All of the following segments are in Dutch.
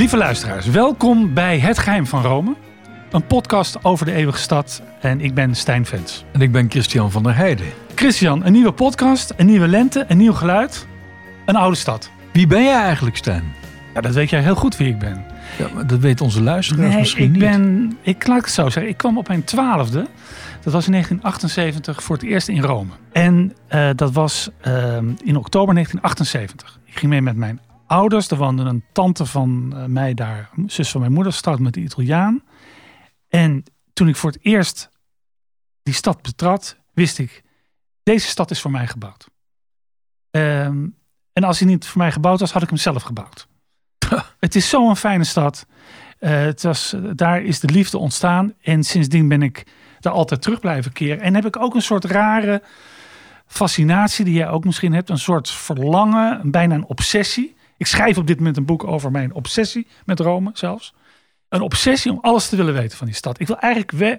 Lieve luisteraars, welkom bij Het Geheim van Rome. Een podcast over de eeuwige stad. En ik ben Stijn Vens. En ik ben Christian van der Heijden. Christian, een nieuwe podcast, een nieuwe lente, een nieuw geluid. Een oude stad. Wie ben jij eigenlijk, Stijn? Ja, dat weet jij heel goed wie ik ben. Ja, maar dat weten onze luisteraars Nee, misschien ik niet. ben, ik laat het zo zeggen, ik kwam op mijn twaalfde. Dat was in 1978 voor het eerst in Rome. En eh, dat was ehm, in oktober 1978. Ik ging mee met mijn ouders. Er woonde een tante van eh, mij daar, zus van mijn moeder, stad met de Italiaan. En toen ik voor het eerst die stad betrad, wist ik, deze stad is voor mij gebouwd. Ehm, en als hij niet voor mij gebouwd was, had ik hem zelf gebouwd. het is zo'n fijne stad. Eh, het was, daar is de liefde ontstaan. En sindsdien ben ik daar altijd terug blijven keren. En heb ik ook een soort rare fascinatie, die jij ook misschien hebt. Een soort verlangen, bijna een obsessie. Ik schrijf op dit moment een boek over mijn obsessie met Rome zelfs. Een obsessie om alles te willen weten van die stad. Ik wil eigenlijk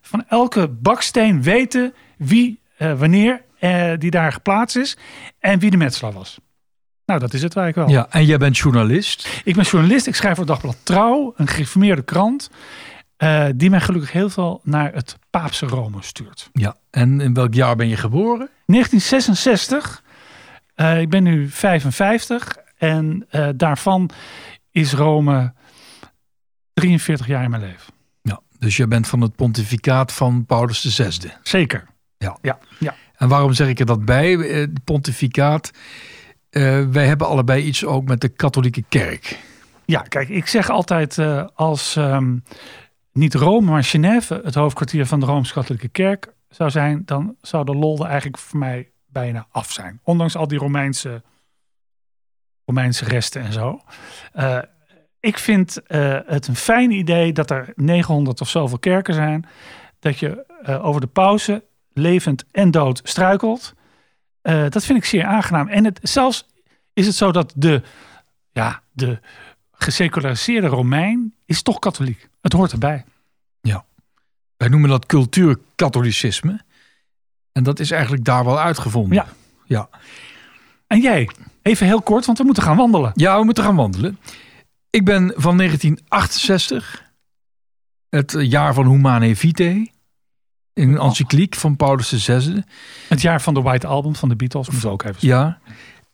van elke baksteen weten wie, eh, wanneer eh, die daar geplaatst is. En wie de metselaar was. Nou, dat is het eigenlijk wel. Ja, en jij bent journalist. Ik ben journalist. Ik schrijf voor het Dagblad Trouw, een gereformeerde krant. eh, die mij gelukkig heel veel naar het Paapse Rome stuurt. Ja, en in welk jaar ben je geboren? 1966. eh, ik ben nu 55. En eh, daarvan is Rome 43 jaar in mijn leven. Ja, dus je bent van het pontificaat van Paulus VI. Zeker. Ja. Ja, ja. En waarom zeg ik er dat bij? Eh, Het pontificaat. eh, wij hebben allebei iets ook met de katholieke kerk. Ja, kijk, ik zeg altijd als ehm, niet Rome, maar Genève het hoofdkwartier van de Rooms-Katholieke Kerk zou zijn, dan zou de lol er eigenlijk voor mij bijna af zijn. Ondanks al die Romeinse, Romeinse resten en zo. Eh, ik vind eh, het een fijn idee dat er 900 of zoveel kerken zijn. Dat je eh, over de pauze levend en dood struikelt. Dat vind ik zeer aangenaam. En het, zelfs is het zo dat de, ja, de geseculariseerde Romein is toch katholiek. Het hoort erbij. Wij noemen dat cultuurkatholicisme. En dat is eigenlijk daar wel uitgevonden. Ja. Ja, En jij, even heel kort, want we moeten gaan wandelen. ja we moeten gaan wandelen. Ik ben van 1968. Het jaar van Humane Vitae. Een encycliek van Paulus VI. Het jaar van de White Album van de Beatles moeten we ook even Ja.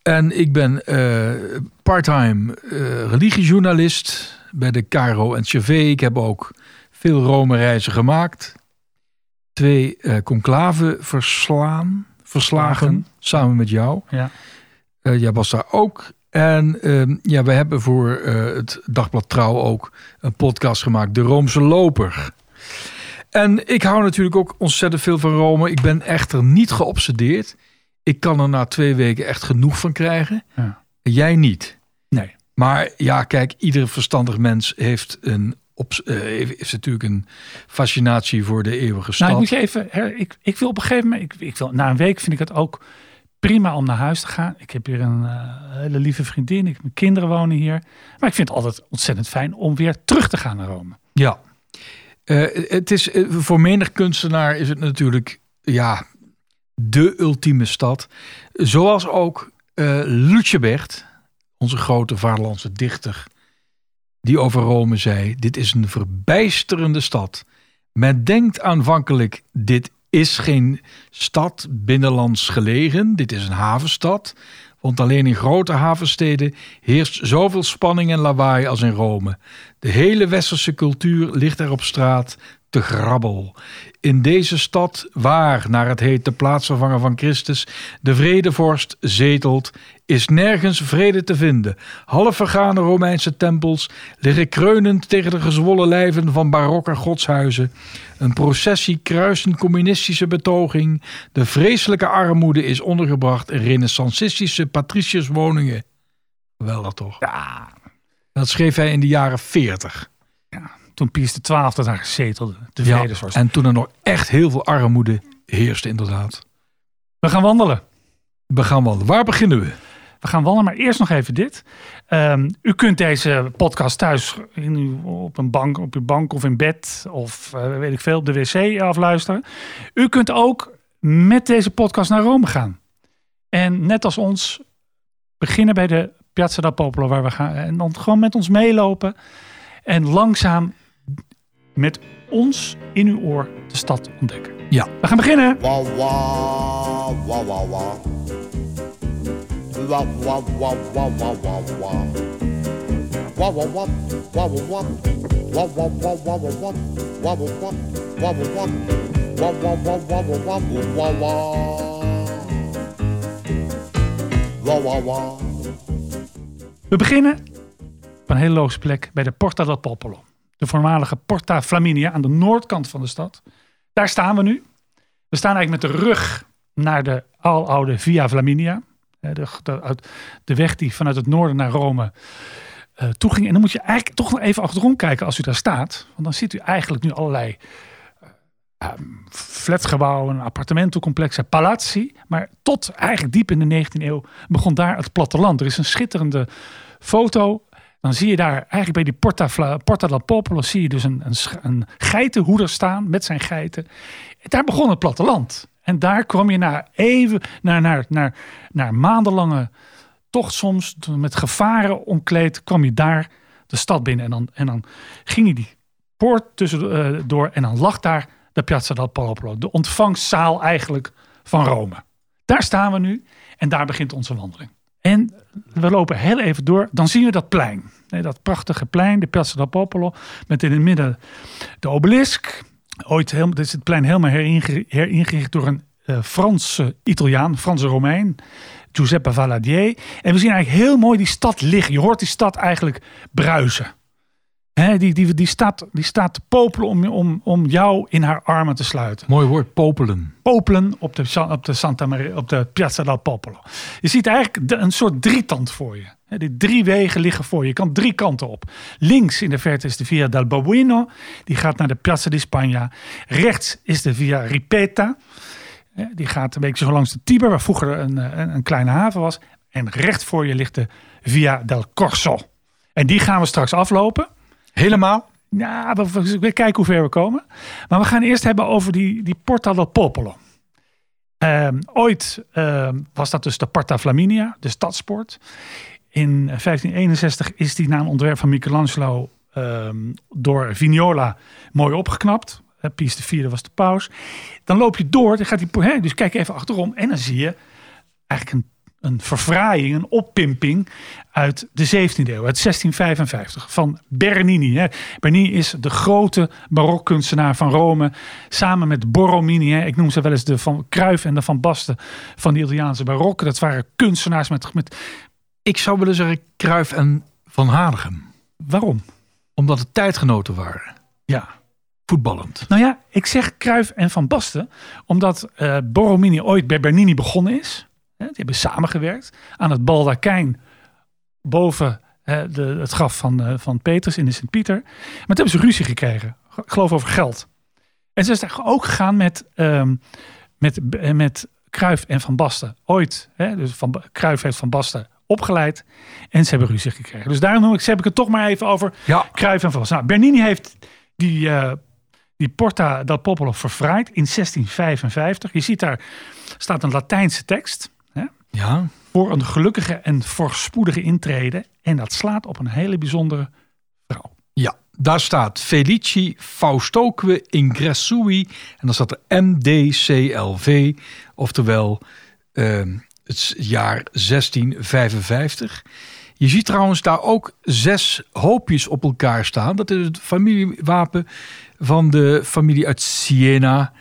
En ik ben eh parttime eh, religiejournalist bij de Caro en CV. Ik heb ook veel Rome-reizen gemaakt. Twee eh conclaven verslaan, verslagen, Slagen. samen met jou. Ja. Eh, jij was daar ook. En ehm, ja, we hebben voor eh, het Dagblad Trouw ook een podcast gemaakt, De Roomse Loper. En ik hou natuurlijk ook ontzettend veel van Rome. Ik ben echter niet geobsedeerd. Ik kan er na twee weken echt genoeg van krijgen. Ja. Jij niet. Nee. Maar ja, kijk, ieder verstandig mens heeft, een, obs- eh, heeft, heeft natuurlijk een fascinatie voor de eeuwige stad. Nou, ik moet je even, her- ik, ik wil op een gegeven moment, ik, ik wil, na een week vind ik het ook prima om naar huis te gaan. Ik heb hier een eh, hele lieve vriendin, ik, mijn kinderen wonen hier. Maar ik vind het altijd ontzettend fijn om weer terug te gaan naar Rome. Ja. Eh, het is, eh, voor menig kunstenaar is het natuurlijk ja, de ultieme stad. Zoals ook Lucebert, onze grote vaderlandse dichter, die over Rome zei: Dit is een verbijsterende stad. Men denkt aanvankelijk: dit is geen stad binnenlands gelegen, dit is een havenstad. Want alleen in grote havensteden heerst zoveel spanning en lawaai als in Rome. De hele westerse cultuur ligt er op straat te grabbel. In deze stad, waar, naar het heet de plaatsvervanger van Christus, de vredevorst zetelt, is nergens vrede te vinden. Half vergane Romeinse tempels liggen kreunend tegen de gezwollen lijven van barokke godshuizen. Een processie kruist een communistische betoging. De vreselijke armoede is ondergebracht in renaissancistische patriciërswoningen. Geweldig toch? Ja, Dat schreef hij in de jaren 40. Toen Pius XII daar gezetelde, de Ja, vredesvorst. en toen er nog echt heel veel armoede heerste, inderdaad. We gaan wandelen. We gaan wandelen. Waar beginnen we? We gaan wandelen, maar eerst nog even dit. Ehm, u kunt deze podcast thuis in uw, op een bank, op uw bank of in bed of eh, weet ik veel, op de wc afluisteren. U kunt ook met deze podcast naar Rome gaan. En net als ons beginnen bij de Piazza del Popolo, waar we gaan. En dan gewoon met ons meelopen. En langzaam met ons in uw oor de stad ontdekken. Ja. We gaan beginnen. Wah wah wah wah wah. Wah wah wah wah wah wah wah. Wah wah wah wah wah wah. Wah wah wah wah wah wah. Wah wah wah wah wah wah. Wah wah wah wah wah wah wah wah. Wah wah wah. We beginnen op een hele logische plek bij de Porta del Popolo. De voormalige Porta Flaminia aan de noordkant van de stad. Daar staan we nu. We staan eigenlijk met de rug naar de aloude Via Flaminia. Eh, De, de, de weg die vanuit het noorden naar Rome eh toe ging. En dan moet je eigenlijk toch nog even achterom kijken als u daar staat. Want dan ziet u eigenlijk nu allerlei eh, ehm, flatgebouwen, appartementencomplexen, palazzi. Maar tot eigenlijk diep in de 19e eeuw begon daar het platteland. Er is een schitterende foto. Dan zie je daar eigenlijk bij die Porta, Porta del Popolo zie je dus een, een, een geitenhoeder staan met zijn geiten. Daar begon het platteland. En daar kwam je na even, naar, naar, naar, naar maandenlange tocht soms met gevaren omkleed, kwam je daar de stad binnen. En dan, en dan ging je die poort tussendoor door en dan lag daar de Piazza del Popolo. De ontvangstzaal eigenlijk van Rome. Daar staan we nu en daar begint onze wandeling. En we lopen heel even door, dan zien we dat plein. Dat prachtige plein, de Piazza del Popolo, met in het midden de obelisk. Ooit is het plein helemaal heringe- heringericht door een eh, Franse Italiaan, Franse Romein, Giuseppe Valadier. En we zien eigenlijk heel mooi die stad liggen. Je hoort die stad eigenlijk bruisen. Hè, die, die, die, staat, die staat te popelen om, om, om jou in haar armen te sluiten Mooi woord, popelen. popelen op de, op de, Santa Maria, op de Piazza del Popolo. Je ziet eigenlijk een soort drietand voor je. Hè, Die drie wegen liggen voor je. Je kan drie kanten op. Links in de verte is de Via del Babuino. Die gaat naar de Piazza di Spagna. Rechts is de Via Ripeta. Hè, Die gaat een beetje zo langs de Tiber, waar vroeger een, een, een kleine haven was. En recht voor je ligt de Via del Corso. En die gaan we straks aflopen. Helemaal? Ja, we, we, kijken hoe ver we komen. Maar we gaan eerst hebben over die, die Porta del Popolo. Ehm, ooit ehm, was dat dus de Porta Flaminia, de stadspoort. In 1561 is die na een ontwerp van Michelangelo ehm, door Vignola mooi opgeknapt. Eh, Pius IV was de paus. Dan loop je door, dan gaat die, hè, dus kijk even achterom en dan zie je eigenlijk een, een verfraaiing, een oppimping uit de 17e eeuw, uit 1655, van Bernini. Hè. Bernini is de grote barokkunstenaar van Rome, samen met Borromini. Hè. Ik noem ze wel eens de Van Cruyff en de Van Basten van de Italiaanse barok. Dat waren kunstenaars met, met... Ik zou willen zeggen Kruif en Van Hanegem. Waarom? Omdat het tijdgenoten waren. Ja. Voetballend. Nou ja, ik zeg Cruyff en Van Basten, omdat eh Borromini ooit bij Bernini begonnen is. Die hebben samengewerkt aan het baldakijn boven de, het graf van, eh, van Petrus in de Sint-Pieter. Maar toen hebben ze ruzie gekregen, ik geloof over geld. En ze is daar ook gegaan met, ehm met, eh, met Cruyff en Van Basten. Ooit, hè, dus van, Cruyff heeft Van Basten opgeleid en ze hebben ruzie gekregen. Dus daarom noem ik, heb ik het toch maar even over Ja. Cruyff en Van Basten. Nou, Bernini heeft die, eh, die Porta del Popolo verfraaid in 1655. Je ziet daar staat een Latijnse tekst Ja. voor een gelukkige en voorspoedige intrede. En dat slaat op een hele bijzondere vrouw. Ja, daar staat Felici Faustoque Ingressui. En dan staat er MDCLV, oftewel ehm, het jaar 1655. Je ziet trouwens daar ook zes hoopjes op elkaar staan. Dat is het familiewapen van de familie uit Siena,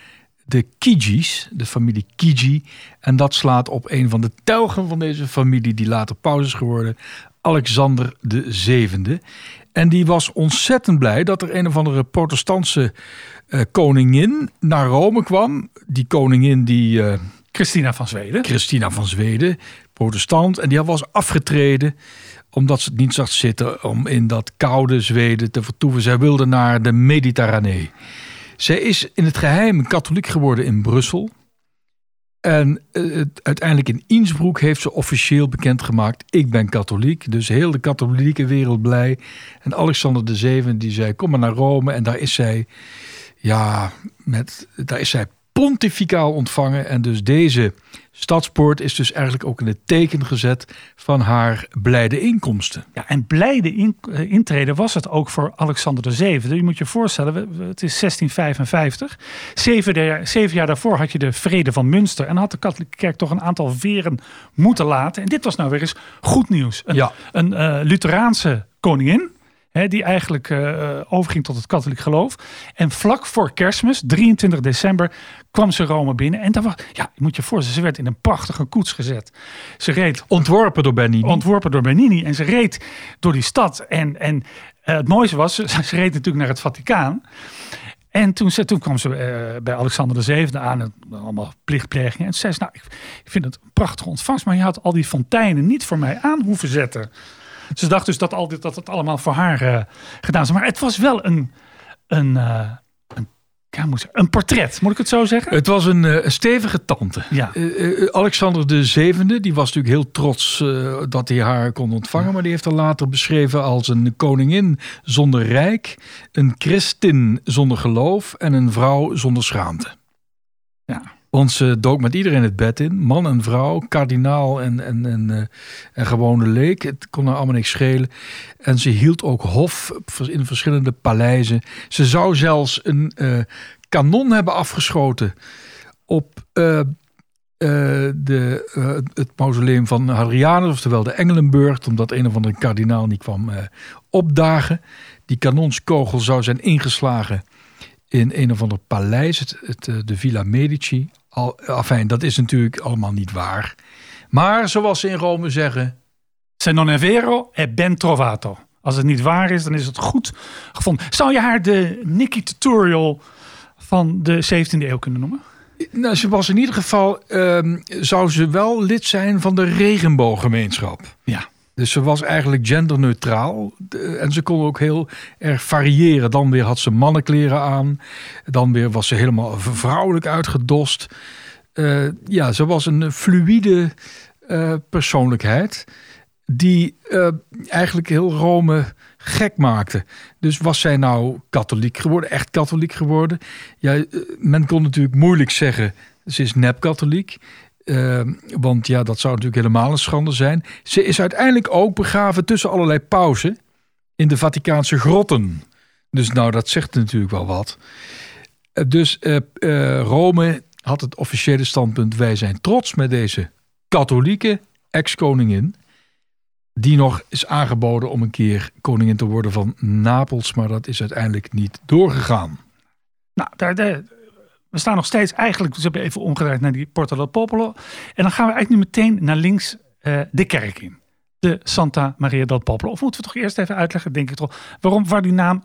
de Kiji's, de familie Kiji. En dat slaat op een van de telgen van deze familie, die later paus is geworden, Alexander de Zevende. En die was ontzettend blij dat er een of andere protestantse eh, koningin naar Rome kwam. Die koningin die eh, Christina van Zweden. Christina van Zweden, protestant. En die was afgetreden omdat ze het niet zag zitten om in dat koude Zweden te vertoeven. Zij wilde naar de Mediterranee. Zij is in het geheim katholiek geworden in Brussel. En eh, uiteindelijk in Innsbruck heeft ze officieel bekendgemaakt: ik ben katholiek. Dus heel de katholieke wereld blij. En Alexander de Zeven die zei: kom maar naar Rome. En daar is zij, ja, met, daar is zij pontificaal ontvangen. En dus deze stadspoort is dus eigenlijk ook in het teken gezet van haar blijde inkomsten. Ja, en blijde in, eh, intreden was het ook voor Alexander VII. Je moet je voorstellen, we- we- het is 1655. Zeven, de- zeven jaar daarvoor had je de vrede van Münster. En had de katholieke kerk toch een aantal veren moeten laten. En dit was nou weer eens goed nieuws. Een, Ja. een eh, Lutheraanse koningin. Hè, die eigenlijk eh, overging tot het katholiek geloof. En vlak voor kerstmis, 23 december, kwam ze Rome binnen. En daar was, ja, moet je voorstellen, ze werd in een prachtige koets gezet. Ze reed Ontworpen door Bernini. ontworpen door Bernini. En ze reed door die stad. En, en eh, het mooiste was, ze, ze reed natuurlijk naar het Vaticaan. En toen, ze, toen kwam ze eh, bij Alexander VII aan, en allemaal plichtplegingen. En toen zei ze, nou, ik, ik vind het een prachtige ontvangst, maar je had al die fonteinen niet voor mij aan hoeven zetten. Ze dacht dus dat, al dit, dat het allemaal voor haar eh, gedaan is. Maar het was wel een, een, eh, een, ja, moet een portret, moet ik het zo zeggen? Het was een, eh, een stevige tante. Ja. Alexander de Zevende, die was natuurlijk heel trots dat hij haar kon ontvangen. Maar die heeft haar later beschreven als een koningin zonder rijk, een christin zonder geloof en een vrouw zonder schaamte. Ja. Want ze dook met iedereen het bed in. Man en vrouw, kardinaal en, en, en, eh, en gewone leek. Het kon haar allemaal niks schelen. En ze hield ook hof in verschillende paleizen. Ze zou zelfs een eh, kanon hebben afgeschoten op eh, de, het mausoleum van Hadrianus, oftewel de Engelenburg, omdat een of andere kardinaal niet kwam opdagen. Die kanonskogel zou zijn ingeslagen in een of ander paleis, het, de Villa Medici. Al, afijn, dat is natuurlijk allemaal niet waar. Maar zoals ze in Rome zeggen, Se non è vero, è ben trovato. Als het niet waar is, dan is het goed gevonden. Zou je haar de Nikki Tutorial van de 17e eeuw kunnen noemen? nou, ze was in ieder geval, ehm, zou ze wel lid zijn van de regenbooggemeenschap. Ja. Dus ze was eigenlijk genderneutraal. De- En ze kon ook heel erg variëren. Dan weer had ze mannenkleren aan. Dan weer was ze helemaal vrouwelijk uitgedost. Eh, ja, ze was een fluïde eh, persoonlijkheid. Die eh, eigenlijk heel Rome gek maakte. Dus was zij nou katholiek geworden, echt katholiek geworden? Ja, men kon natuurlijk moeilijk zeggen, ze is nep-katholiek. Eh, want ja, dat zou natuurlijk helemaal een schande zijn. Ze is uiteindelijk ook begraven tussen allerlei pausen in de Vaticaanse grotten. Dus nou, dat zegt natuurlijk wel wat. Eh, dus eh, eh, Rome had het officiële standpunt: wij zijn trots met deze katholieke ex-koningin. Die nog is aangeboden om een keer koningin te worden van Napels, maar dat is uiteindelijk niet doorgegaan. Nou, daar, daar- we staan nog steeds eigenlijk, dus we hebben even omgedraaid naar die Porta del Popolo. En dan gaan we eigenlijk nu meteen naar links eh, de kerk in. De Santa Maria del Popolo. Of moeten we toch eerst even uitleggen, denk ik toch, waarom, waar die naam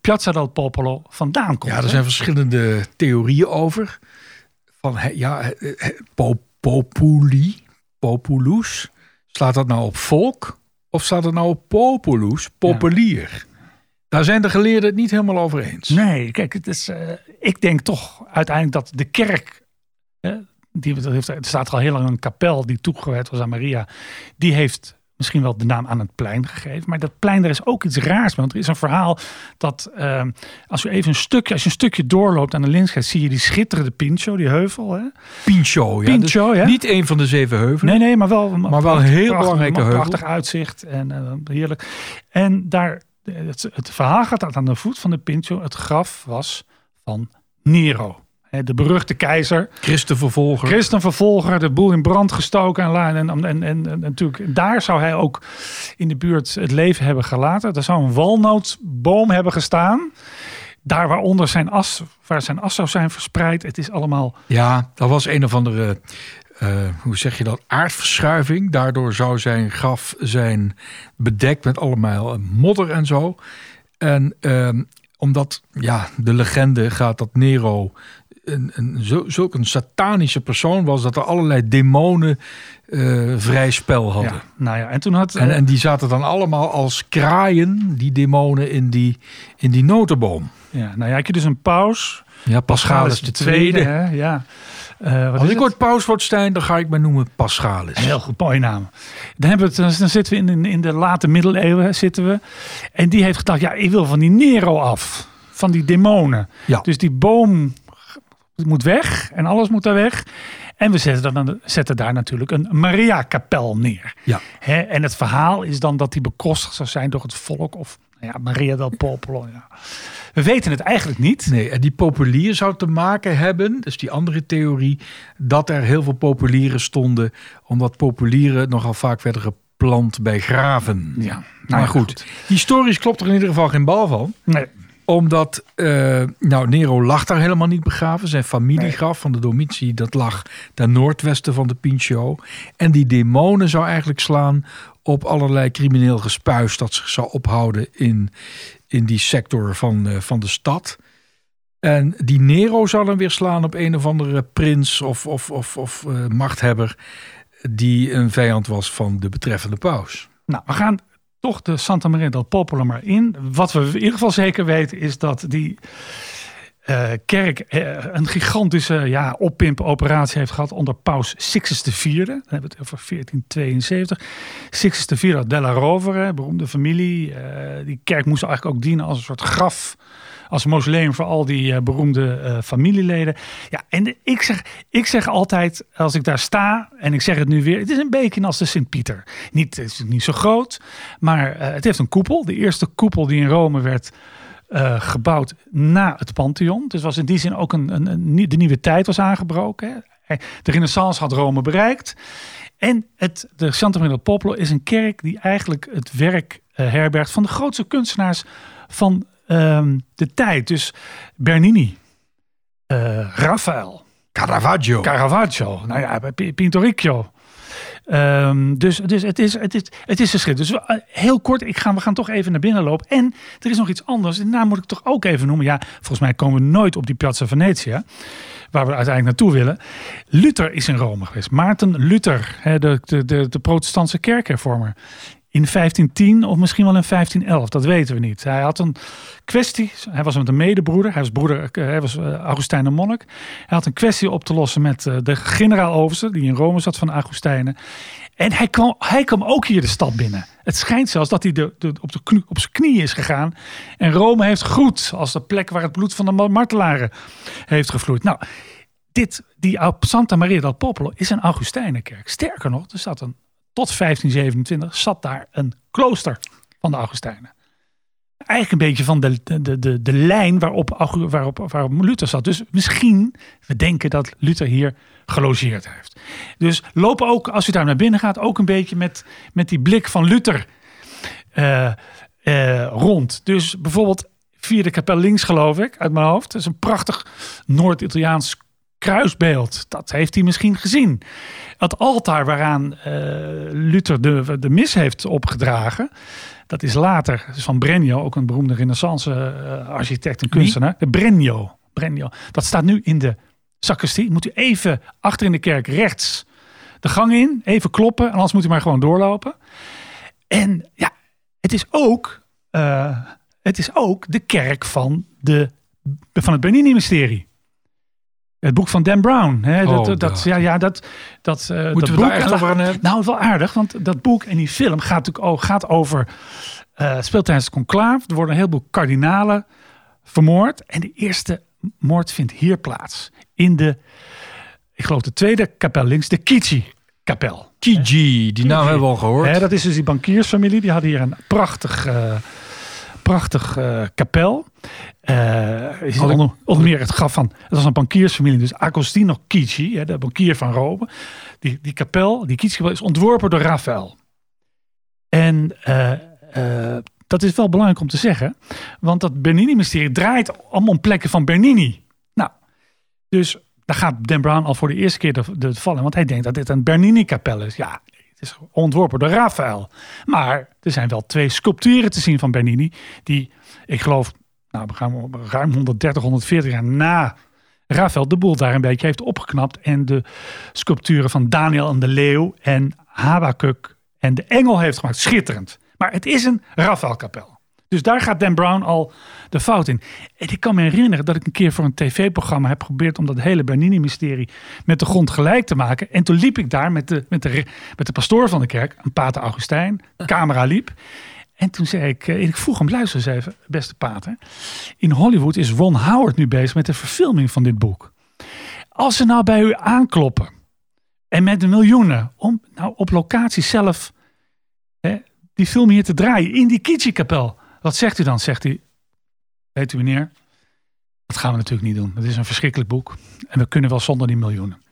Piazza del Popolo vandaan komt. Ja, er hè? zijn verschillende theorieën over. Van ja, populi, populus. Slaat dat nou op volk? Of staat het nou op populus, populier? Daar zijn de geleerden het niet helemaal over eens. Nee, kijk, het is, eh, ik denk toch uiteindelijk dat de kerk, eh, die, dat heeft, er staat er al heel lang een kapel die toegewijd was aan Maria, die heeft misschien wel de naam aan het plein gegeven. Maar dat plein, daar is ook iets raars. Want er is een verhaal dat eh, als je even een stukje, als je een stukje doorloopt aan de linksheid, zie je die schitterende Pincho, die heuvel. Hè? Pincho, ja. Pincho, Dus ja. Niet een van de zeven heuvelen. Nee, nee, maar wel, Maar wel een heel belangrijke heuvel. Prachtig uitzicht en eh, heerlijk. En daar, het, het verhaal gaat dat aan de voet van de Pincho het graf was van Nero. De beruchte keizer, Christenvervolger. christenvervolger, de boel in brand gestoken. En, en, en, en, en natuurlijk, daar zou hij ook in de buurt het leven hebben gelaten. Er zou een walnootboom hebben gestaan. Daar waaronder zijn as, waar zijn as zou zijn verspreid. Het is allemaal Ja, dat was een of andere, eh, hoe zeg je dat, aardverschuiving. Daardoor zou zijn graf zijn bedekt met allemaal modder en zo. En ehm, omdat, ja, de legende gaat dat Nero een, een, zo, zulk een satanische persoon was... dat er allerlei demonen eh, vrij spel hadden. Ja, nou ja, en toen had. En, eh, en die zaten dan allemaal als kraaien, die demonen, in die, in die notenboom. ja, nou ja, ik heb dus een paus. Ja, Paschalis de tweede. hè? Ja. Eh, Als ik het? ooit paus word, Stijn, dan ga ik mij noemen Paschalis. Heel goed, mooie naam. Dan, hebben we het, dan zitten we in, in, in de late middeleeuwen. Zitten we. En die heeft gedacht, ja, ik wil van die Nero af. Van die demonen. Ja. Dus die boom moet weg en alles moet daar weg. En we zetten, dan, zetten daar natuurlijk een Maria-kapel neer. Ja. En het verhaal is dan dat die bekostigd zou zijn door het volk of ja, Maria del Popolo. Ja. We weten het eigenlijk niet. Nee, en die populier zou te maken hebben, dus die andere theorie, dat er heel veel populieren stonden, omdat populieren nogal vaak werden geplant bij graven. Ja, Maar nou ja, goed, historisch klopt er in ieder geval geen bal van. Nee. Omdat, eh, nou, Nero lag daar helemaal niet begraven. Zijn familiegraf van de Domitici, dat lag ten noordwesten van de Pincio. En die demonen zou eigenlijk slaan op allerlei crimineel gespuis dat zich zou ophouden in, in die sector van, eh, van de stad. En die Nero zou dan weer slaan op een of andere prins of, of, of, of eh, machthebber die een vijand was van de betreffende paus. Nou, we gaan toch de Santa Maria del Popolo maar in. Wat we in ieder geval zeker weten is dat die eh, kerk eh, een gigantische ja, oppimp-operatie heeft gehad onder paus Sixtus IV. Dan hebben we het over 1472. Sixtus IV della Rovere, beroemde familie. Eh, die kerk moest eigenlijk ook dienen als een soort graf als mausoleum voor al die eh, beroemde eh, familieleden. Ja, en ik zeg, ik zeg altijd, als ik daar sta, en ik zeg het nu weer, het is een beetje als de Sint-Pieter. Niet, het is niet zo groot, maar eh, het heeft een koepel. De eerste koepel die in Rome werd gebouwd na het Pantheon. Dus was in die zin ook een, een, de nieuwe tijd was aangebroken. Hè. De renaissance had Rome bereikt. En het, de Santa Maria del Popolo is een kerk die eigenlijk het werk herbergt van de grootste kunstenaars van ehm, de tijd. Dus Bernini, Raphaël, Caravaggio. Caravaggio, nou ja, Pintoricchio. Ehm, dus dus het, is, het, is, het is verschrikkelijk. Dus we- eh, heel kort, ik ga, we gaan toch even naar binnen lopen. En er is nog iets anders. En daar moet ik toch ook even noemen. Ja, volgens mij komen we nooit op die Piazza Venezia. Waar we uiteindelijk naartoe willen. Luther is in Rome geweest. Maarten Luther, hè, de, de, de, de protestantse kerkhervormer. In 1510 of misschien wel in 1511, dat weten we niet. Hij had een kwestie, hij was met een medebroeder, hij was, broeder, eh, hij was uh, Augustijnen monnik. Hij had een kwestie op te lossen met uh, de generaal-overste, die in Rome zat van Augustijnen. En hij kwam, hij kwam ook hier de stad binnen. Het schijnt zelfs dat hij de, op, de knie, op zijn knieën is gegaan. En Rome heeft groet als de plek waar het bloed van de martelaren heeft gevloeid. Nou, dit, die Santa Maria del Popolo is een Augustijnenkerk. Sterker nog, er zat een tot 1527 zat daar een klooster van de Augustijnen. Eigenlijk een beetje van de, de, de, de lijn waarop, waarop, waarop Luther zat. Dus misschien, we denken dat Luther hier gelogeerd heeft. Dus loop ook, als u daar naar binnen gaat, ook een beetje met, met die blik van Luther uh, uh, rond. Dus bijvoorbeeld vierde kapel links, geloof ik, uit mijn hoofd. Dat is een prachtig Noord-Italiaans kruisbeeld. Dat heeft hij misschien gezien. Het altaar waaraan uh, Luther de, de mis heeft opgedragen. Dat is later, is van Brennio, ook een beroemde renaissance uh, architect en kunstenaar. De Brennio. Dat staat nu in de sacristie. Moet u even achter in de kerk rechts de gang in, even kloppen. En anders moet u maar gewoon doorlopen. En ja, het is ook, uh, het is ook de kerk van, de, van het Bernini-mysterie. Het boek van Dan Brown. Hè, dat, Oh, dat, dat. ja, ja, dat, dat, uh, Moeten dat we boek, daar echt over aan hebben? Nou, wel aardig, want dat boek en die film gaat natuurlijk ook gaat over. Uh, speelt tijdens het conclave. Er worden een heleboel kardinalen vermoord. En de eerste moord vindt hier plaats. In de, ik geloof, de tweede kapel links, de Kichi-kapel. Kiji, die naam hebben we al gehoord. Hè, dat is dus die bankiersfamilie. Die hadden hier een prachtig, uh, prachtig uh, kapel. Uh, is ik- onder, onder meer het graf van. Het was een bankiersfamilie, dus Agostino Kichi, hè, de bankier van Rome. Die, die kapel, die Kichi is ontworpen door Raphaël. En eh, eh, dat is wel belangrijk om te zeggen, want dat Bernini-mysterie draait allemaal om plekken van Bernini. Nou, dus daar gaat Dan Brown al voor de eerste keer de, de vallen, want hij denkt dat dit een Bernini-kapel is. Ja, is ontworpen door Raphaël. Maar er zijn wel twee sculpturen te zien van Bernini, die, ik geloof, nou, we gaan ruim 130, 140 jaar na Raphaël de boel daar een beetje heeft opgeknapt. En de sculpturen van Daniel en de Leeuw en Habakuk en de Engel heeft gemaakt. Schitterend. Maar het is een Raphaël-kapel. Dus daar gaat Dan Brown al de fout in. En ik kan me herinneren dat ik een keer voor een tv-programma heb geprobeerd om dat hele Bernini-mysterie met de grond gelijk te maken. En toen liep ik daar met de, met de, met de pastoor van de kerk, een pater Augustijn. Camera liep. En toen zei ik, eh, ik vroeg hem, luister eens even, beste pater. In Hollywood is Ron Howard nu bezig met de verfilming van dit boek. Als ze nou bij u aankloppen en met de miljoenen om nou op locatie zelf hè, die film hier te draaien in die Kichi-kapel. Wat zegt u dan? Zegt hij, weet u meneer, dat gaan we natuurlijk niet doen. Het is een verschrikkelijk boek en we kunnen wel zonder die miljoenen.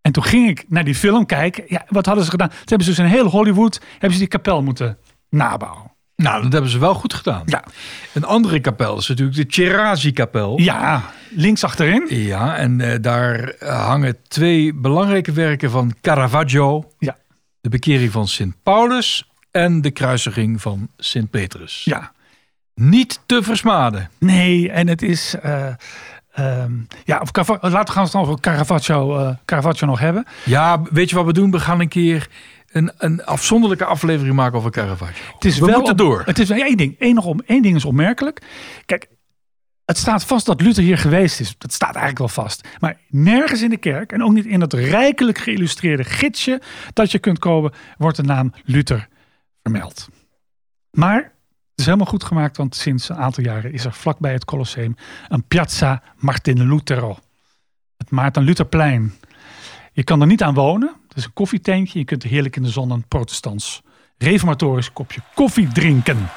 En toen ging ik naar die film kijken. Ja, wat hadden ze gedaan? Toen hebben ze dus in heel Hollywood hebben ze die kapel moeten nabouwen. Nou, dat hebben ze wel goed gedaan. Ja, Een andere kapel is natuurlijk de Cherasi-kapel. ja links achterin. Ja, en eh, daar eh, hangen twee belangrijke werken van Caravaggio. Ja. De bekering van Sint Paulus en de kruisiging van Sint Petrus. Ja, Niet te versmaden. nee, en het is. eh, ehm, ja, of Carava- laten we gaan het dan over Caravaggio, eh, Caravaggio nog hebben. Ja, weet je wat we doen? We gaan een keer een, een afzonderlijke aflevering maken over Caravaggio. Het is we wel moeten op- door. Het is één ding. Eén, nog om, één ding is opmerkelijk. Kijk, het staat vast dat Luther hier geweest is. Dat staat eigenlijk wel vast. Maar nergens in de kerk en ook niet in dat rijkelijk geïllustreerde gidsje dat je kunt kopen, wordt de naam Luther vermeld. Maar het is helemaal goed gemaakt, want sinds een aantal jaren is er vlakbij het Colosseum een Piazza Martin Lutero. Het Maarten Lutherplein. Je kan er niet aan wonen. Het is een koffietentje. Je kunt er heerlijk in de zon een protestants reformatorisch kopje koffie drinken.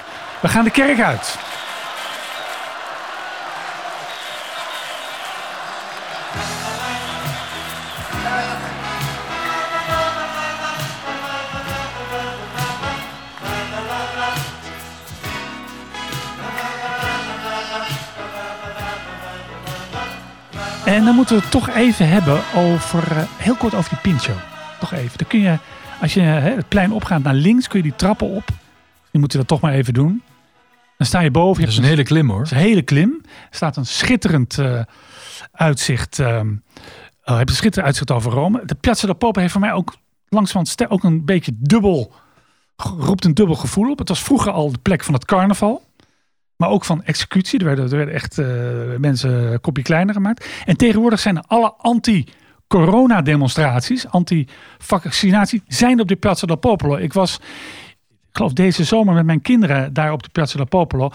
We gaan de kerk uit. En dan moeten we het toch even hebben over, eh, heel kort over die Pincho. Toch even. Dan kun je, als je het plein opgaat naar links, kun je die trappen op. Die moet je dat toch maar even doen. Dan sta je boven. Je Dat is een hele klim hoor. dat is een hele klim. Er staat een schitterend eh, uitzicht. ehm oh, heb een schitterend uitzicht over Rome. De Piazza del Popolo heeft voor mij ook langzamerhand ste- ook een beetje dubbel, roept een dubbel gevoel op. Het was vroeger al de plek van het carnaval. Maar ook van executie. Er werden, er werden echt eh, mensen een kopje kleiner gemaakt. En tegenwoordig zijn alle anti-corona demonstraties, anti-vaccinatie, zijn op de Piazza del Popolo. Ik was, ik geloof deze zomer met mijn kinderen daar op de Piazza del Popolo.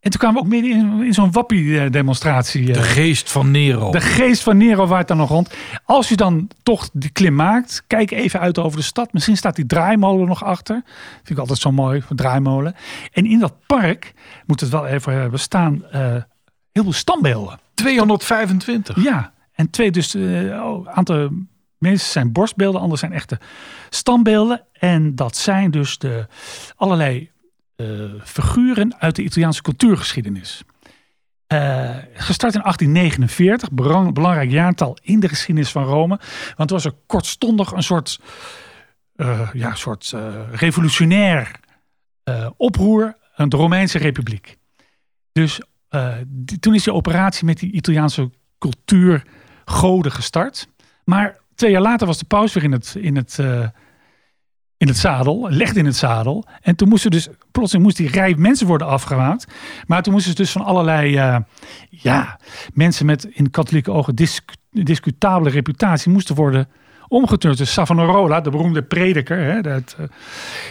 En toen kwamen we ook midden in, in zo'n wappie-demonstratie. De geest van Nero. De geest van Nero waait dan nog rond. Als je dan toch die klim maakt, kijk even uit over de stad. Misschien staat die draaimolen nog achter. Vind ik altijd zo mooi, een draaimolen. En in dat park, moet het wel even hebben, staan eh, heel veel standbeelden. 225. Ja, en twee dus, een aantal, meeste zijn borstbeelden, andere zijn echte standbeelden. En dat zijn dus de allerlei eh, figuren uit de Italiaanse cultuurgeschiedenis. Eh, gestart in 1849, belang- belangrijk jaartal in de geschiedenis van Rome. Want was er kortstondig een soort, eh, ja, soort eh, revolutionair eh, oproer aan de Romeinse Republiek. Dus eh, toen is die operatie met die Italiaanse cultuurgoden gestart. Maar twee jaar later was de paus weer in het, in het, eh, in het zadel, legde in het zadel. En toen moesten dus, plotseling moest die rij mensen worden afgemaakt. Maar toen moesten ze dus van allerlei, eh, ja, mensen met in katholieke ogen discu- discutabele reputatie moesten worden omgeturnd. Dus Savonarola, de beroemde prediker, hè, dat, eh,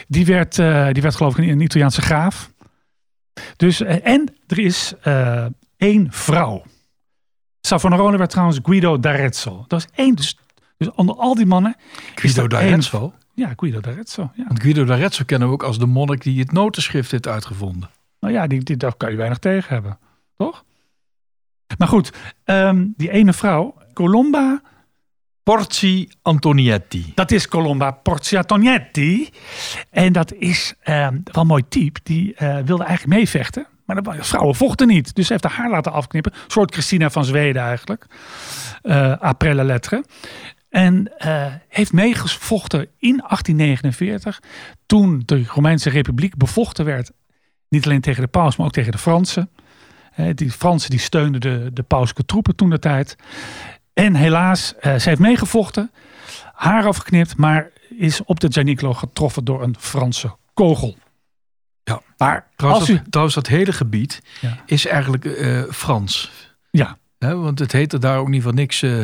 die, werd, eh, die werd geloof ik een Italiaanse graaf. Dus, en er is één vrouw. Savonarola werd trouwens Guido d'Arezzo. Dat is één. Dus, dus onder al die mannen. Guido d'Arezzo. Ja, Guido d'Arezzo. Ja. Want Guido d'Arezzo kennen we ook als de monnik die het notenschrift heeft uitgevonden. Nou ja, die, die, daar kan je weinig tegen hebben. Toch? Maar goed, ehm, die ene vrouw, Colomba, Porci Antonietti. dat is Colomba Porciatonetti. En dat is ehm, wel een mooi type. Die eh, wilde eigenlijk meevechten. Maar de vrouwen vochten niet. Dus ze heeft haar haar laten afknippen. Een soort Christina van Zweden eigenlijk. Eh après la lettre. En eh, heeft meegevochten in 1849. Toen de Romeinse Republiek bevochten werd. Niet alleen tegen de paus, maar ook tegen de Fransen. Eh, die Fransen die steunden de, de pauselijke troepen toen de tijd. En helaas, eh, ze heeft meegevochten. Haar afgeknipt, maar is op de Gianicolo getroffen door een Franse kogel. Ja. Maar Trouwens, als u... dat, trouwens, dat hele gebied Ja. is eigenlijk Frans. Ja, want het heette daar ook niet van niks eh,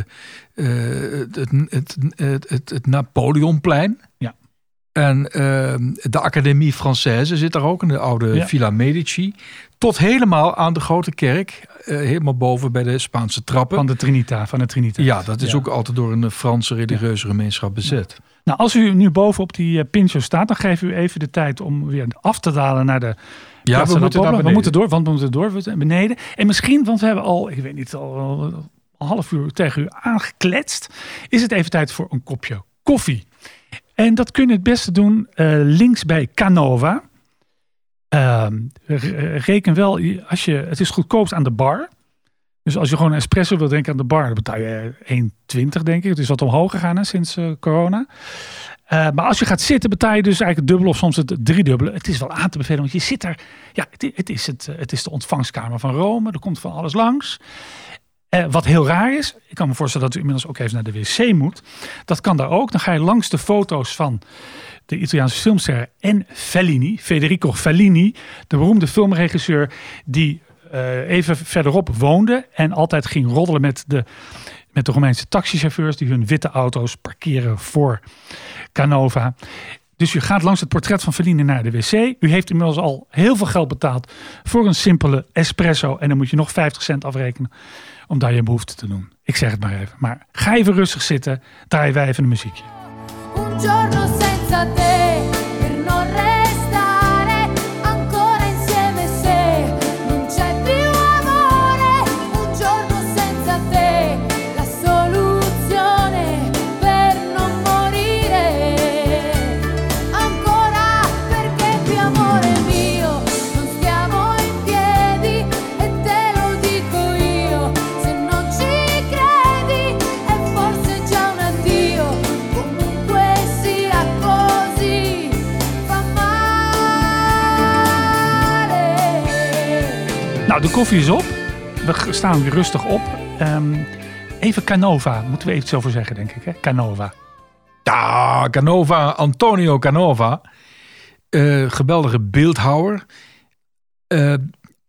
het, het, het, het, het, Napoleonplein. Ja. En ehm, de Académie Française zit daar ook, in de oude Ja. Villa Medici. Tot helemaal aan de grote kerk, eh, helemaal boven bij de Spaanse trappen. Van de Trinita. Van de Trinita. ja, dat is Ja. ook altijd door een Franse religieuze gemeenschap bezet. Nou, als u nu boven op die eh, Pincho staat, dan geef u even de tijd om weer af te dalen naar de Ja, we moeten we moeten door, want we moeten door beneden. En misschien, want we hebben al, ik weet niet, al een half uur tegen u aangekletst, is het even tijd voor een kopje koffie. En dat kun je het beste doen eh, links bij Canova. Ehm, re- reken wel, als je, het is goedkoopst aan de bar. Dus als je gewoon een espresso wil drinken aan de bar, dan betaal je 1,20 denk ik. Het is wat omhoog gegaan hè, sinds eh, corona. Eh, maar als je gaat zitten, betaal je dus eigenlijk het dubbele of soms het driedubbele. Het is wel aan te bevelen, want je zit daar. Ja, het, het, is, het, eh, het is de ontvangstkamer van Rome. Er komt van alles langs. Eh, wat heel raar is, ik kan me voorstellen dat u inmiddels ook even naar de wc moet. Dat kan daar ook. Dan ga je langs de foto's van de Italiaanse filmster en Fellini, Federico Fellini, de beroemde filmregisseur die eh, even verderop woonde en altijd ging roddelen met de, met de Romeinse taxichauffeurs die hun witte auto's parkeren voor Canova. Dus u gaat langs het portret van Fellini naar de wc. U heeft inmiddels al heel veel geld betaald voor een simpele espresso. En dan moet je nog 50 cent afrekenen om daar je behoefte te doen. Ik zeg het maar even. Maar ga even rustig zitten. Draaien wij even een muziekje. Senza te Nou, de koffie is op. We staan weer rustig op. Ehm, even Canova, moeten we even iets over zeggen, denk ik. Hè? Canova. Ja, Canova, Antonio Canova. eh, geweldige beeldhouwer. eh,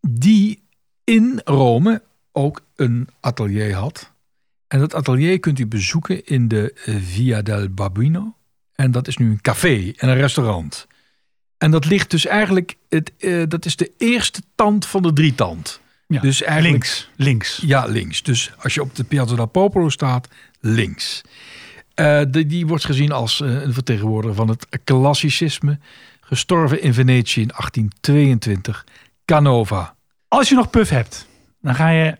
die in Rome ook een atelier had. En dat atelier kunt u bezoeken in de eh, Via del Babino. En dat is nu een café en een restaurant. En dat ligt dus eigenlijk, het, eh, dat is de eerste tand van de drietand. Ja, Dus eigenlijk links. Links. ja, links. Dus als je op de Piazza del Popolo staat, links. Eh, de, die wordt gezien als eh, een vertegenwoordiger van het klassicisme. Gestorven in Venetië in 1822. Canova. Als je nog puff hebt, dan ga je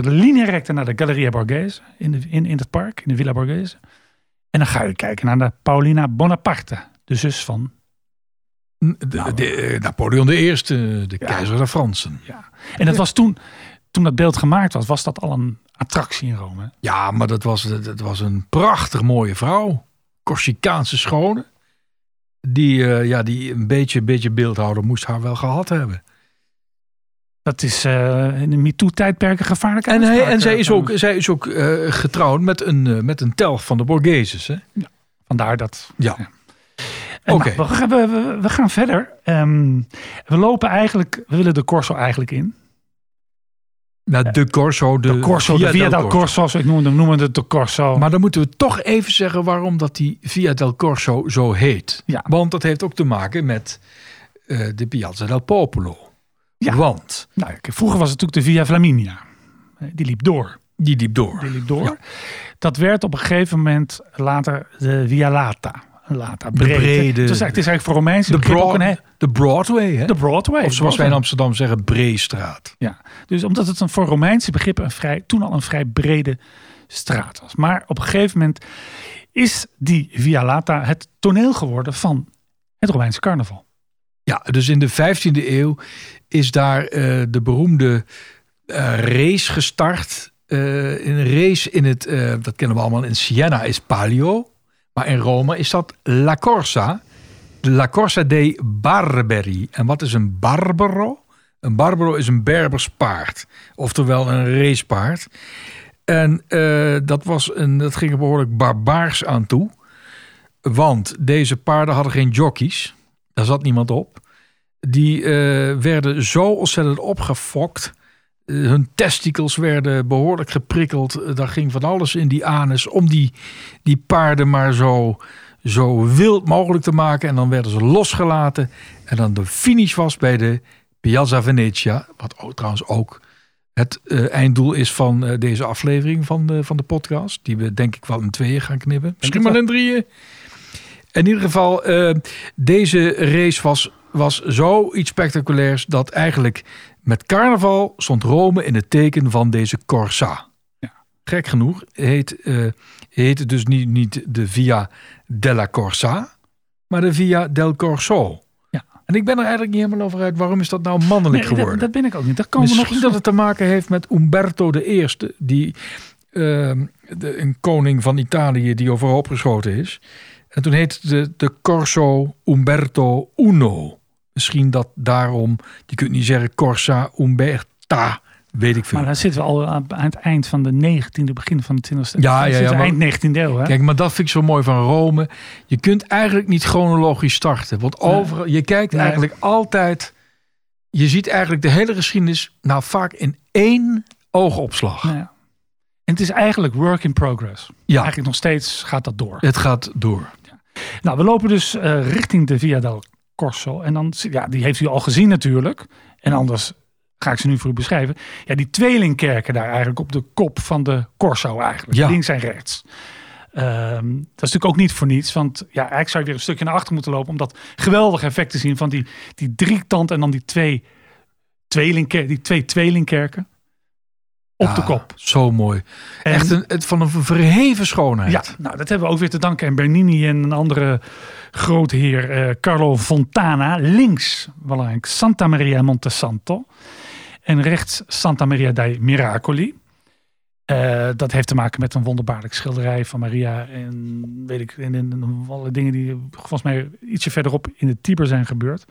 linea recta naar de Galleria Borghese in, de, in, in het park, in de Villa Borghese. En dan ga je kijken naar de Paulina Bonaparte, de zus van. N- de- Nou. de, eh, Napoleon I, de Ja. keizer der Fransen. Ja. En dat was toen, toen dat beeld gemaakt was, was dat al een attractie in Rome. Ja, maar dat was, dat was een prachtig mooie vrouw. Corsicaanse schone. Die, eh, ja, die een beetje, beetje beeldhouder moest haar wel gehad hebben. Dat is eh, in de MeToo-tijdperken gevaarlijk. En, hij, en zij is ook, zij is ook getrouwd met een, met een telg van de Borgheses. Hè? Vandaar dat. Ja. Oké. nou, we, gaan- we, we, we gaan verder. Ehm, we lopen eigenlijk, we willen de Corso eigenlijk in. Nou, de Corso, de, De Corso, de Via del Corso, zo ik noemde, noemen het de Corso. Maar dan moeten we toch even zeggen waarom dat die Via del Corso zo heet. Ja. Want dat heeft ook te maken met eh, de Piazza del Popolo. Ja. Want nou, vroeger was het natuurlijk de Via Flaminia. Die liep door. die liep door. Die liep door. Ja. Dat werd op een gegeven moment later de Via Lata. Lata, De brede- Het, is eigenlijk, het is eigenlijk voor Romeinse De, ook een, de Broadway, hè? de Broadway. of zoals wij in. Amsterdam zeggen, Breestraat. Ja, dus omdat het een voor Romeinse begrippen een vrij, toen al een vrij brede straat was. Maar op een gegeven moment is die Via Lata het toneel geworden van het Romeinse carnaval. Ja, dus in de 15e eeuw is daar eh, de beroemde eh, race gestart. Eh, een race in het, dat kennen we allemaal in Siena, is Palio. Maar in Rome is dat La Corsa. De La Corsa dei Barberi. En wat is een Barbaro? Een Barbaro is een Berbers paard. Oftewel een racepaard. En eh, dat, was een, dat ging er behoorlijk barbaars aan toe. Want deze paarden hadden geen jockeys. Daar zat niemand op. Die eh, werden zo ontzettend opgefokt. Eh, hun testicles werden behoorlijk geprikkeld. Eh, daar ging van alles in die anus om die, die paarden maar zo, zo wild mogelijk te maken. En dan werden ze losgelaten. En dan de finish was bij de Piazza Venezia. Wat ook, trouwens ook het eh, einddoel is van deze aflevering van de, van de podcast. Die we denk ik wel in tweeën gaan knippen. Misschien wel in drieën. In ieder geval, deze race was, was zoiets spectaculairs... dat eigenlijk met carnaval stond Rome in het teken van deze Corsa. Ja. Gek genoeg heet, eh, heet het dus niet, niet de Via della Corsa... maar de Via del Corso. Ja. En ik ben er eigenlijk niet helemaal over uit... waarom is dat nou mannelijk Nee, geworden? dat ben ik ook niet. Dat komen we nog Misschien dat het te maken heeft met Umberto I, die ehm, de, een koning van Italië die overhoop geschoten is. En toen heette de, de Corso Umberto Uno. Misschien dat daarom, je kunt niet zeggen Corsa Umberta, weet ik veel. Maar dan zitten we al aan het eind van de 19e, begin van de 20e. Ja, ja, ja, maar- eind 19e eeuw. Hè? Kijk, maar dat vind ik zo mooi van Rome. Je kunt eigenlijk niet chronologisch starten. Want Nee. overal, je kijkt Nee. eigenlijk altijd... Je ziet eigenlijk de hele geschiedenis nou vaak in één oogopslag. Ja. En het is eigenlijk work in progress. Ja, Eigenlijk nog steeds gaat dat door. het gaat door. Nou, we lopen dus eh, richting de Via del Corso. En dan, ja, die heeft u al gezien natuurlijk. En anders ga ik ze nu voor u beschrijven. Ja, die tweelingkerken daar eigenlijk op de kop van de Corso eigenlijk. Ja. Links en rechts. Ehm, dat is natuurlijk ook niet voor niets. Want ja, eigenlijk zou je weer een stukje naar achter moeten lopen. Om dat geweldige effect te zien van die, die drietand en dan die twee, tweelingker, die twee tweelingkerken. Op de kop. Zo mooi. En- Echt een, het, van een verheven schoonheid. Ja, nou, dat hebben we ook weer te danken aan Bernini en een andere grote heer, eh, Carlo Fontana. Links, belangrijk, Santa Maria Montesanto. En rechts Santa Maria dei Miracoli. Eh, dat heeft te maken met een wonderbaarlijk schilderij van Maria. En weet ik, en, en, en alle dingen die volgens mij ietsje verderop in de Tiber zijn gebeurd.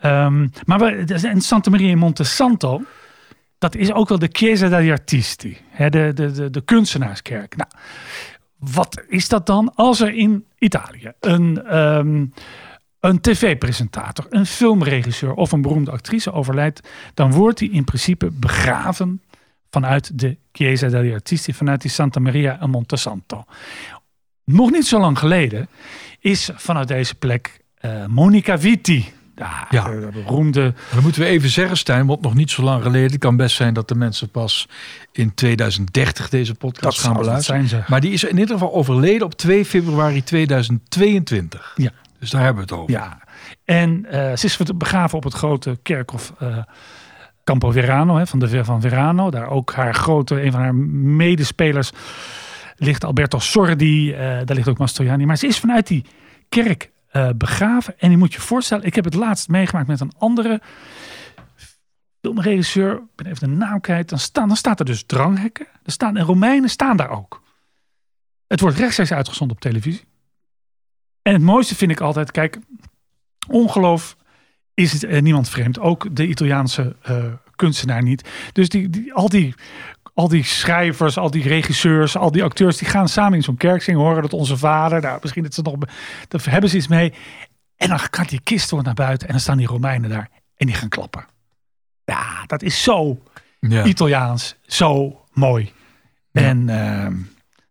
Ehm, maar we, en Santa Maria in Montesanto, dat is ook wel de Chiesa degli Artisti. Hè, de, de, de, de kunstenaarskerk. Nou, wat is dat dan als er in Italië een, ehm, een tv-presentator, een filmregisseur of een beroemde actrice overlijdt, dan wordt hij in principe begraven vanuit de Chiesa degli Artisti, vanuit die Santa Maria in Montesanto. Nog niet zo lang geleden is vanuit deze plek eh, Monica Vitti, ja, Ja. de beroemde Dan moeten we even zeggen, Stijn, want nog niet zo lang geleden. Het kan best zijn dat de mensen pas in 2030 deze podcast dat gaan beluisteren. zijn. Maar die is in ieder geval overleden op 2 februari 2022. Ja. Dus daar hebben we het over. Ja, en eh, ze is begraven op het grote kerkhof eh, Campo Verano, hè, van de Ver- van Verano. Daar ook haar grote, een van haar medespelers ligt Alberto Sordi. eh, daar ligt ook Mastroianni. Maar ze is vanuit die kerk eh, begraven. En je moet je voorstellen, ik heb het laatst meegemaakt met een andere filmregisseur. Ik ben even de naam kwijt. Dan, staan, dan staat er dus dranghekken. Er staan, en Romeinen staan daar ook. Het wordt rechtstreeks uitgezonden op televisie. En het mooiste vind ik altijd, kijk, ongeloof is het eh, niemand vreemd. Ook de Italiaanse eh, kunstenaar niet. Dus die, die, al, die, al die schrijvers, al die regisseurs, al die acteurs, die gaan samen in zo'n kerk zingen, horen dat onze vader, nou, misschien dat ze nog, daar hebben ze iets mee. En dan gaat die kist wordt naar buiten en dan staan die Romeinen daar en die gaan klappen. Ja, dat is zo Ja. Italiaans, zo mooi. Ja. En ehm,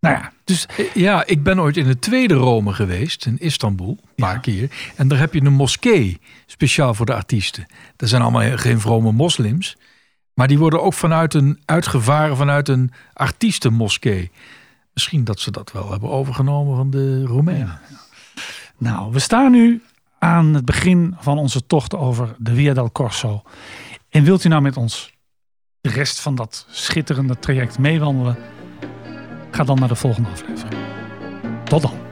nou ja, dus Ja, ik ben ooit in het tweede Rome geweest, in Istanbul, een paar Ja. keer. En daar heb je een moskee, speciaal voor de artiesten. Dat zijn allemaal geen vrome moslims. Maar die worden ook vanuit een, uitgevaren vanuit een artiestenmoskee. Misschien dat ze dat wel hebben overgenomen van de Romeinen. Nou, we staan nu aan het begin van onze tocht over de Via del Corso. En wilt u nou met ons de rest van dat schitterende traject meewandelen? Ga dan naar de volgende aflevering. Tot dan.